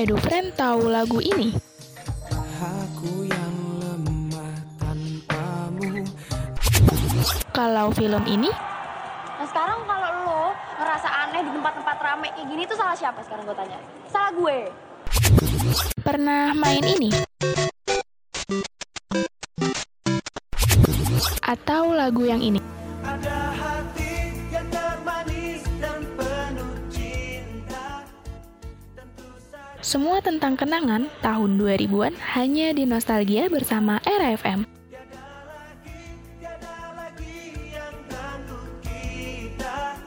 EduFriend tahu lagu ini? Aku yang lemah tanpamu Kalau film ini? Nah sekarang kalau lo ngerasa aneh di tempat-tempat rame kayak gini tuh salah siapa sekarang gue tanya? Salah gue. Pernah main ini? Atau lagu yang ini? Ada Semua tentang kenangan tahun 2000-an hanya di Nostalgia bersama Era FM. tiada lagi yang ganggu kita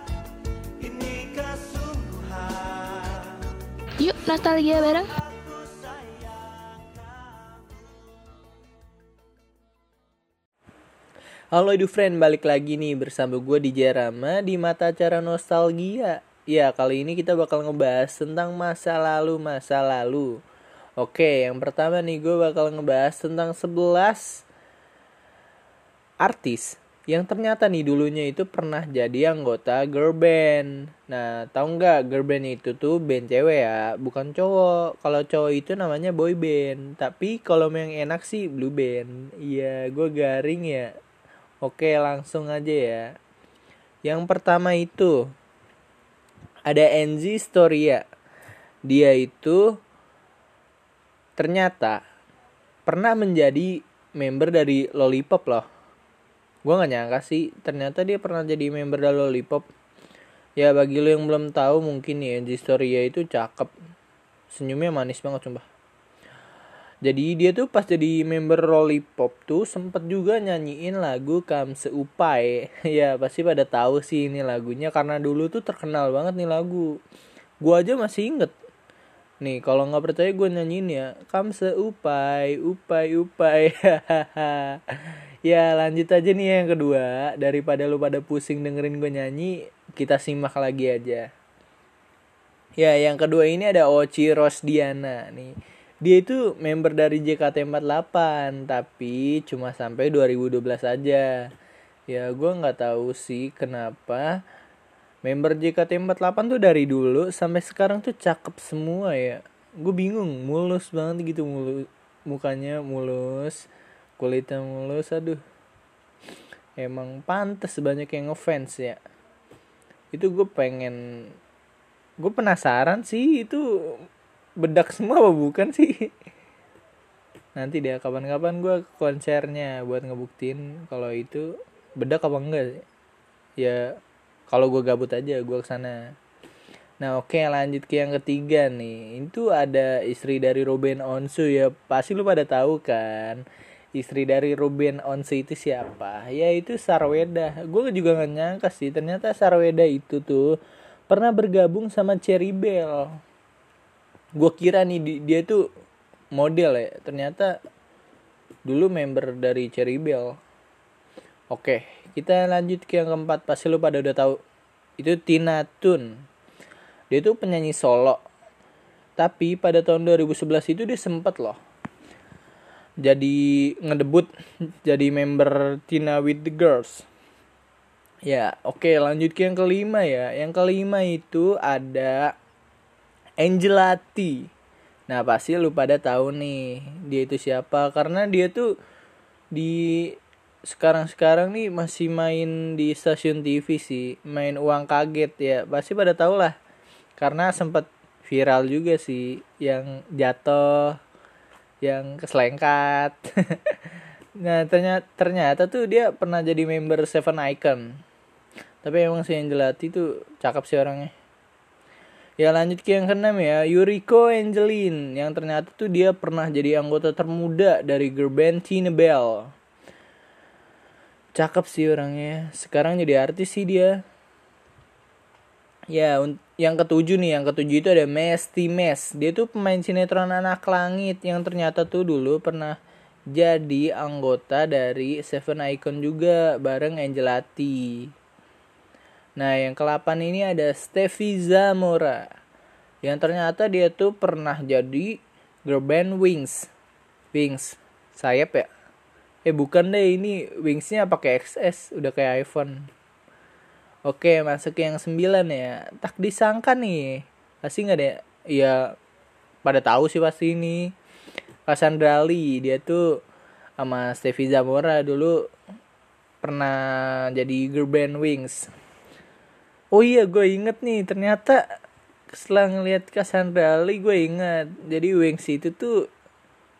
Ini kesungguhan Yuk nostalgia bareng. Halo Edu Friend, balik lagi nih bersama gue di Jarama di Mata Cara Nostalgia. Ya, kali ini kita bakal ngebahas tentang masa lalu masa lalu. Oke, yang pertama nih gue bakal ngebahas tentang 11 artis yang ternyata nih dulunya itu pernah jadi anggota girl band. Nah, tahu nggak girl band itu tuh band cewek ya, bukan cowok. Kalau cowok itu namanya boy band. Tapi kalau yang enak sih blue band. Iya, gue garing ya. Oke, langsung aja ya. Yang pertama itu ada Enzi Storia. Dia itu ternyata pernah menjadi member dari Lollipop loh. Gue gak nyangka sih, ternyata dia pernah jadi member dari Lollipop. Ya bagi lo yang belum tahu mungkin ya Enzi Storia itu cakep. Senyumnya manis banget sumpah. Jadi dia tuh pas jadi member Lollipop tuh sempet juga nyanyiin lagu Kamse Upai. ya pasti pada tahu sih ini lagunya karena dulu tuh terkenal banget nih lagu. Gua aja masih inget. Nih kalau nggak percaya gue nyanyiin ya Kamse Upai, Upai, Upai. ya lanjut aja nih yang kedua daripada lu pada pusing dengerin gue nyanyi kita simak lagi aja. Ya yang kedua ini ada Oci Rosdiana nih dia itu member dari JKT48 tapi cuma sampai 2012 aja. Ya gue nggak tahu sih kenapa member JKT48 tuh dari dulu sampai sekarang tuh cakep semua ya. Gue bingung mulus banget gitu mulus mukanya mulus kulitnya mulus aduh. Emang pantas banyak yang ngefans ya. Itu gue pengen gue penasaran sih itu bedak semua apa bukan sih? Nanti deh kapan-kapan gue konsernya buat ngebuktiin kalau itu bedak apa enggak sih? Ya kalau gue gabut aja gue ke sana nah oke lanjut ke yang ketiga nih. Itu ada istri dari Ruben Onsu ya. Pasti lu pada tahu kan istri dari Ruben Onsu itu siapa? Ya itu Sarweda. Gue juga gak nyangka sih ternyata Sarweda itu tuh pernah bergabung sama Cherry Bell gue kira nih di- dia tuh model ya. Ternyata dulu member dari Cherry Bell. Oke kita lanjut ke yang keempat. Pasti lu pada udah tahu. Itu Tina Tun. Dia tuh penyanyi solo. Tapi pada tahun 2011 itu dia sempet loh. Jadi ngedebut jadi member Tina with the Girls. Ya oke lanjut ke yang kelima ya. Yang kelima itu ada Angelati. Nah pasti lu pada tahu nih dia itu siapa. Karena dia tuh di sekarang-sekarang nih masih main di stasiun TV sih. Main uang kaget ya. Pasti pada tahu lah. Karena sempat viral juga sih yang jatuh yang keselengkat. Nah ternyata ternyata tuh dia pernah jadi member Seven Icon. Tapi emang si Angelati tuh cakep sih orangnya Ya lanjut ke yang keenam ya. Yuriko Angelin Yang ternyata tuh dia pernah jadi anggota termuda dari girl band Bell. Cakep sih orangnya. Sekarang jadi artis sih dia. Ya yang ketujuh nih Yang ketujuh itu ada Mesty Mes Dia tuh pemain sinetron anak langit Yang ternyata tuh dulu pernah jadi anggota dari Seven Icon juga Bareng Angelati Nah, yang ke-8 ini ada Steffi Zamora. Yang ternyata dia tuh pernah jadi girl band Wings. Wings. Sayap ya? Eh bukan deh, ini Wingsnya pakai XS, udah kayak iPhone. Oke, masuk ke yang 9 ya. Tak disangka nih. Pasti nggak deh? Ya pada tahu sih pasti ini Cassandra Lee dia tuh sama Stevie Zamora dulu pernah jadi girl band Wings oh iya gue inget nih ternyata setelah ngeliat Cassandra Lee gue inget. Jadi Wings itu tuh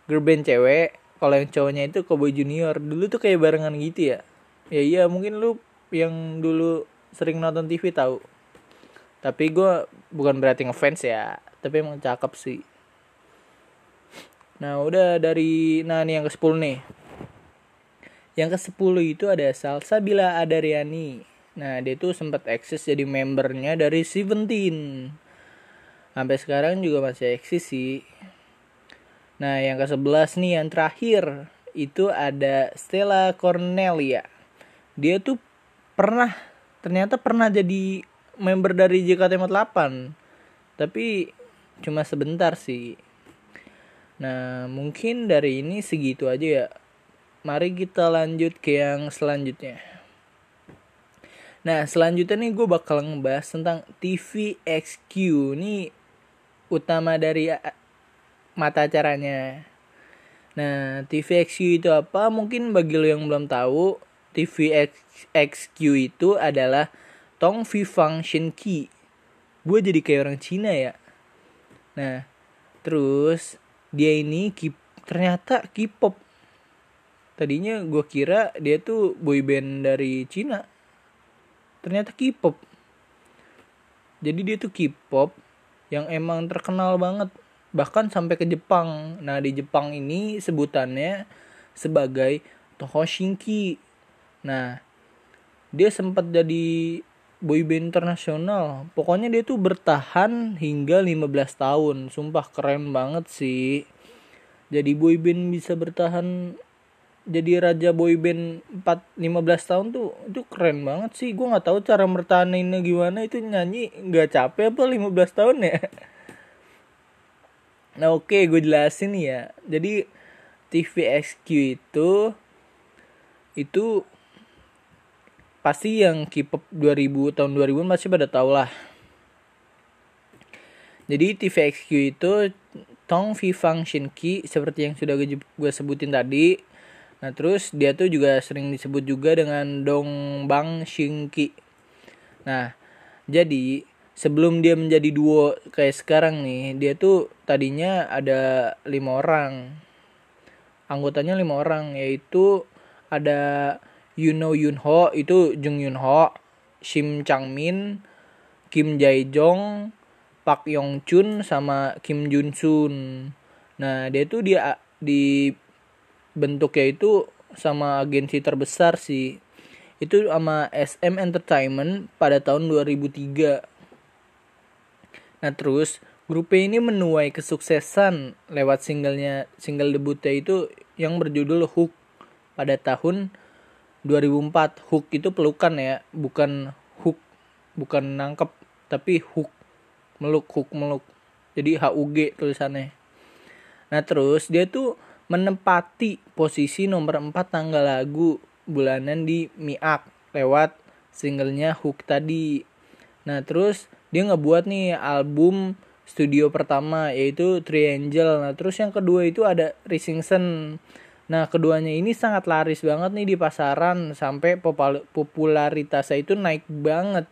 girl band cewek. Kalau yang cowoknya itu Cowboy Junior. Dulu tuh kayak barengan gitu ya. Ya iya mungkin lu yang dulu sering nonton TV tahu. Tapi gue bukan berarti ngefans ya tapi emang cakep sih. Nah udah dari nah nih yang ke 10 nih. Yang ke 10 itu ada Salsabila Adariani nah dia tuh sempat eksis jadi membernya dari Seventeen. Sampai sekarang juga masih eksis sih. Nah yang ke 11 nih yang terakhir itu ada Stella Cornelia. Dia tuh pernah ternyata pernah jadi member dari JKT48 tapi cuma sebentar sih. Nah mungkin dari ini segitu aja ya. Mari kita lanjut ke yang selanjutnya nah selanjutnya nih gue bakal ngebahas tentang TVXQ ini utama dari a- mata acaranya Nah, TVXQ itu apa? Mungkin bagi lo yang belum tahu, TVXQ itu adalah Tong Vi Function Key. Gue jadi kayak orang Cina ya. Nah, terus dia ini K- ternyata K-pop. Tadinya gue kira dia tuh boyband dari Cina. Ternyata K-pop. Jadi dia tuh K-pop yang emang terkenal banget bahkan sampai ke Jepang. Nah, di Jepang ini sebutannya sebagai Tohoshinki. Nah, dia sempat jadi boyband internasional. Pokoknya dia tuh bertahan hingga 15 tahun. Sumpah keren banget sih. Jadi boyband bisa bertahan jadi raja boyband 4 15 tahun tuh itu keren banget sih. Gua nggak tahu cara bertahaninnya gimana itu nyanyi nggak capek apa 15 tahun ya. Nah oke gue jelasin ya. Jadi TVXQ itu itu pasti yang K-pop 2000 tahun 2000 masih pada tau lah. Jadi TVXQ itu Tong V Function seperti yang sudah gue, gue sebutin tadi. Nah terus dia tuh juga sering disebut juga dengan Dong Bang Shinki. Nah jadi sebelum dia menjadi duo kayak sekarang nih dia tuh tadinya ada lima orang anggotanya lima orang yaitu ada Yuno Yunho itu Jung Yunho Shim Chang Min Kim Jae Jong Park Yong Chun sama Kim Jun Sun nah dia tuh dia di bentuknya itu sama agensi terbesar sih itu sama SM Entertainment pada tahun 2003 Nah terus grup ini menuai kesuksesan lewat singlenya single debutnya itu yang berjudul Hook pada tahun 2004. Hook itu pelukan ya, bukan hook, bukan nangkep, tapi hook meluk hook meluk. Jadi HUG tulisannya. Nah terus dia tuh menempati posisi nomor 4 tanggal lagu bulanan di Miak lewat singlenya Hook tadi. Nah terus dia ngebuat nih album studio pertama yaitu Triangle. Nah, terus yang kedua itu ada Rising Sun. Nah, keduanya ini sangat laris banget nih di pasaran sampai popularitasnya itu naik banget.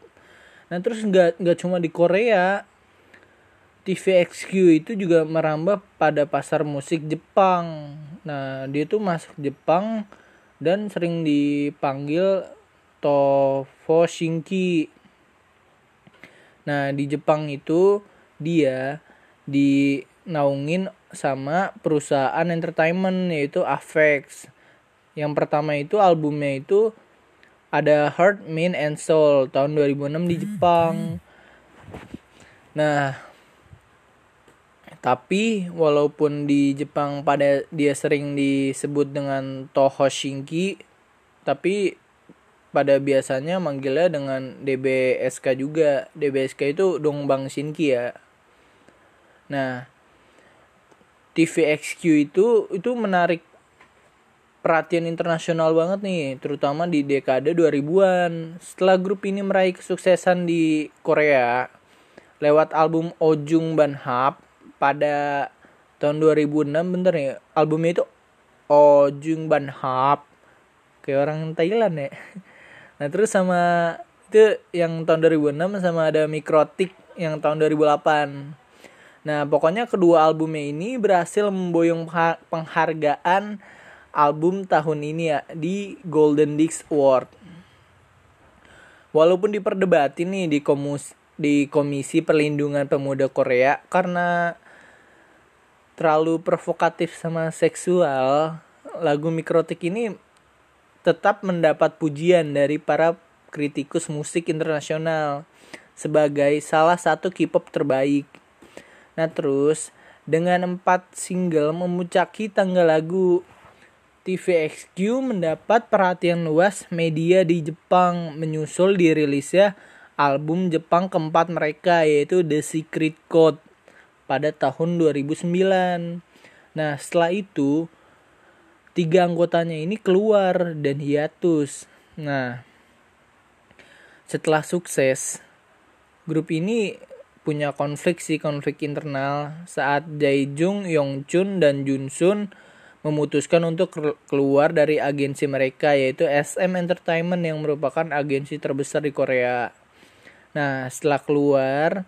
Nah, terus nggak nggak cuma di Korea, TVXQ itu juga merambah pada pasar musik Jepang. Nah, dia tuh masuk Jepang dan sering dipanggil Tofo Shinki. Nah, di Jepang itu dia dinaungin sama perusahaan entertainment yaitu Avex. Yang pertama itu albumnya itu ada Heart, Mind and Soul tahun 2006 di Jepang. Nah, tapi walaupun di Jepang pada dia sering disebut dengan Toho Shinki, tapi pada biasanya manggilnya dengan DBSK juga. DBSK itu Dongbang Shinki ya. Nah, TVXQ itu itu menarik perhatian internasional banget nih, terutama di dekade 2000-an. Setelah grup ini meraih kesuksesan di Korea lewat album Ojung Ban Hap pada tahun 2006 bentar ya albumnya itu Ojung Ban Hap. Kayak orang Thailand ya. Nah terus sama itu yang tahun 2006 sama ada Mikrotik yang tahun 2008 nah pokoknya kedua albumnya ini berhasil memboyong pengha- penghargaan album tahun ini ya di Golden Disc Award. Walaupun diperdebatin nih di komus di Komisi Perlindungan Pemuda Korea karena terlalu provokatif sama seksual, lagu Mikrotik ini tetap mendapat pujian dari para kritikus musik internasional sebagai salah satu K-pop terbaik. Nah terus dengan empat single memuncaki tangga lagu TVXQ mendapat perhatian luas media di Jepang menyusul dirilisnya album Jepang keempat mereka yaitu The Secret Code pada tahun 2009. Nah setelah itu tiga anggotanya ini keluar dan hiatus. Nah setelah sukses grup ini punya konflik sih konflik internal saat Jaejung, Yongchun dan Junsun memutuskan untuk kel- keluar dari agensi mereka yaitu SM Entertainment yang merupakan agensi terbesar di Korea. Nah, setelah keluar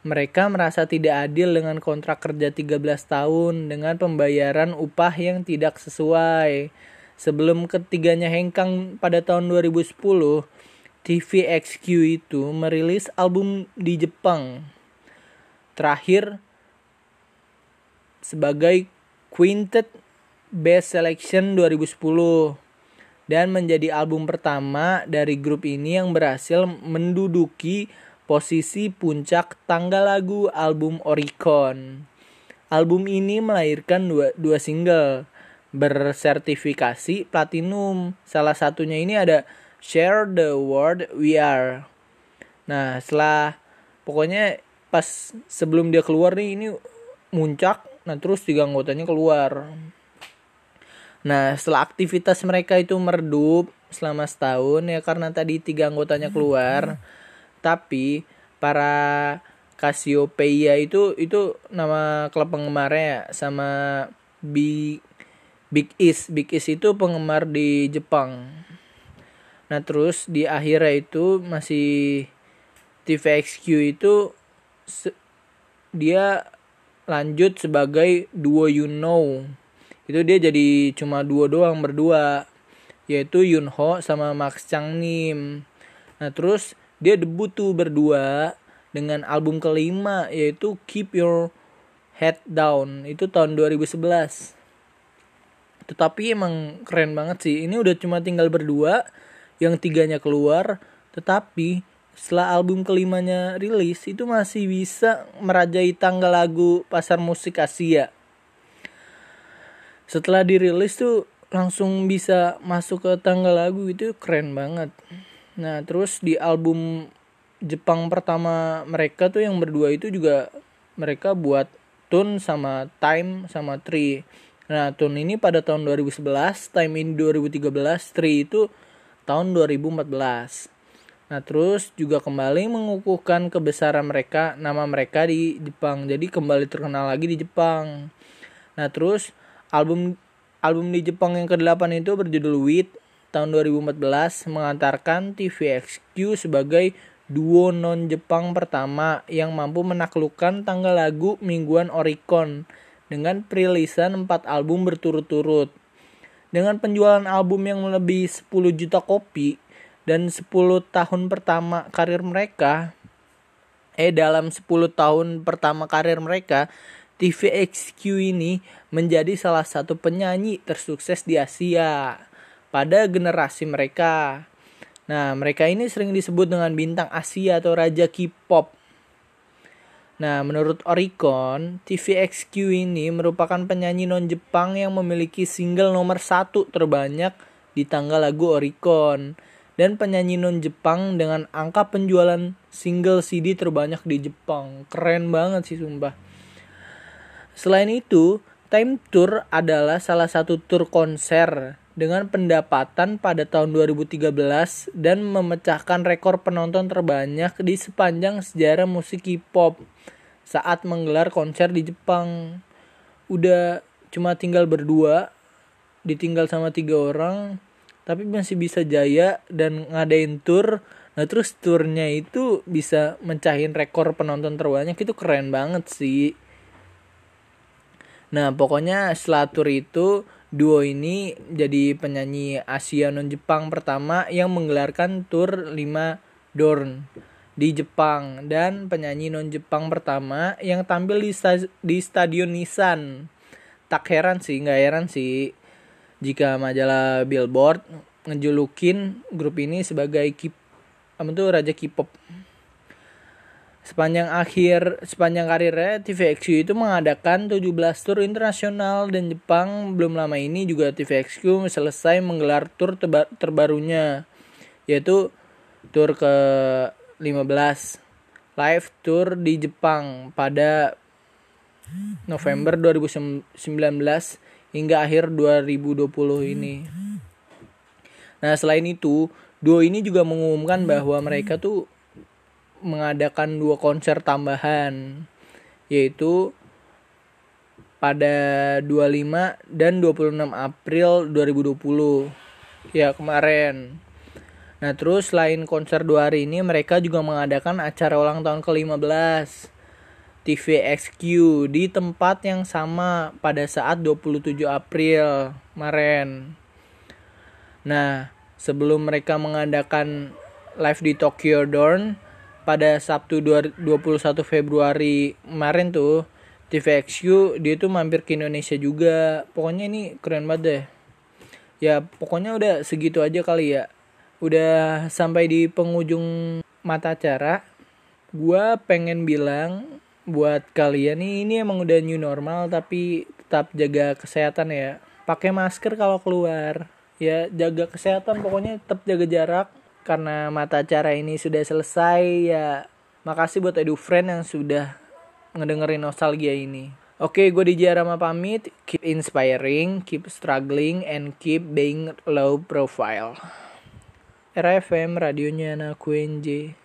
mereka merasa tidak adil dengan kontrak kerja 13 tahun dengan pembayaran upah yang tidak sesuai. Sebelum ketiganya hengkang pada tahun 2010, TVXQ itu merilis album di Jepang. Terakhir sebagai Quintet Best Selection 2010 dan menjadi album pertama dari grup ini yang berhasil menduduki posisi puncak tangga lagu album Oricon. Album ini melahirkan dua, dua single bersertifikasi platinum. Salah satunya ini ada Share the World We Are. Nah, setelah pokoknya pas sebelum dia keluar nih ini muncak, nah terus tiga anggotanya keluar. Nah, setelah aktivitas mereka itu meredup selama setahun ya karena tadi tiga anggotanya keluar. Tapi para Cassiopeia itu itu nama klub penggemarnya ya sama Big Big East. Big East itu penggemar di Jepang. Nah, terus di akhirnya itu masih TVXQ itu dia lanjut sebagai duo You Know itu dia jadi cuma dua doang berdua yaitu Yunho sama Max Changnim nah terus dia debut tuh berdua dengan album kelima yaitu Keep Your Head Down. Itu tahun 2011 tetapi emang keren banget sih. Ini udah cuma tinggal berdua yang tiganya keluar. Tetapi setelah album kelimanya rilis itu masih bisa merajai tangga lagu pasar musik Asia. Setelah dirilis tuh langsung bisa masuk ke tangga lagu. Itu keren banget nah terus di album Jepang pertama mereka tuh yang berdua itu juga mereka buat Tune sama Time sama Tree nah Tune ini pada tahun 2011 Time ini 2013 Tree itu tahun 2014 Nah terus juga kembali mengukuhkan kebesaran mereka, nama mereka di Jepang. Jadi kembali terkenal lagi di Jepang. Nah terus album album di Jepang yang ke-8 itu berjudul Wit tahun 2014 mengantarkan TVXQ sebagai duo non Jepang pertama yang mampu menaklukkan tanggal lagu mingguan Oricon dengan perilisan 4 album berturut-turut. Dengan penjualan album yang melebihi 10 juta kopi dan 10 tahun pertama karir mereka eh dalam 10 tahun pertama karir mereka TVXQ ini menjadi salah satu penyanyi tersukses di Asia pada generasi mereka. Nah, mereka ini sering disebut dengan bintang Asia atau raja K-pop. Nah, menurut Oricon, TVXQ ini merupakan penyanyi non-Jepang yang memiliki single nomor satu terbanyak di tangga lagu Oricon dan penyanyi non-Jepang dengan angka penjualan single CD terbanyak di Jepang. Keren banget sih sumpah. Selain itu, Time Tour adalah salah satu tur konser dengan pendapatan pada tahun 2013 dan memecahkan rekor penonton terbanyak di sepanjang sejarah musik K-pop saat menggelar konser di Jepang. Udah cuma tinggal berdua, ditinggal sama tiga orang, tapi masih bisa jaya dan ngadain tour. Nah terus turnya itu bisa mencahin rekor penonton terbanyak itu keren banget sih. Nah pokoknya setelah tour itu duo ini jadi penyanyi Asia non Jepang pertama yang menggelarkan tour 5 Dorn di Jepang dan penyanyi non Jepang pertama yang tampil di, sta- di stadion Nissan. Tak heran sih, nggak heran sih jika majalah Billboard ngejulukin grup ini sebagai K apa tuh raja K-pop. Sepanjang akhir sepanjang karirnya TVXQ itu mengadakan 17 tur internasional dan Jepang belum lama ini juga TVXQ selesai menggelar tur terba- terbarunya yaitu tur ke 15 live tour di Jepang pada November 2019 hingga akhir 2020 ini. Nah, selain itu, duo ini juga mengumumkan bahwa mereka tuh mengadakan dua konser tambahan yaitu pada 25 dan 26 April 2020 ya kemarin. Nah terus selain konser dua hari ini mereka juga mengadakan acara ulang tahun ke-15 TVXQ di tempat yang sama pada saat 27 April kemarin. Nah sebelum mereka mengadakan live di Tokyo Dome pada Sabtu 21 Februari kemarin tuh TVXQ dia tuh mampir ke Indonesia juga. Pokoknya ini keren banget deh. Ya pokoknya udah segitu aja kali ya udah sampai di penghujung mata acara gua pengen bilang buat kalian nih ini emang udah new normal tapi tetap jaga kesehatan ya pakai masker kalau keluar ya jaga kesehatan pokoknya tetap jaga jarak karena mata acara ini sudah selesai ya makasih buat EduFriend yang sudah ngedengerin nostalgia ini Oke, gue DJ Rama pamit. Keep inspiring, keep struggling, and keep being low profile. RFM radionya anak UNJ.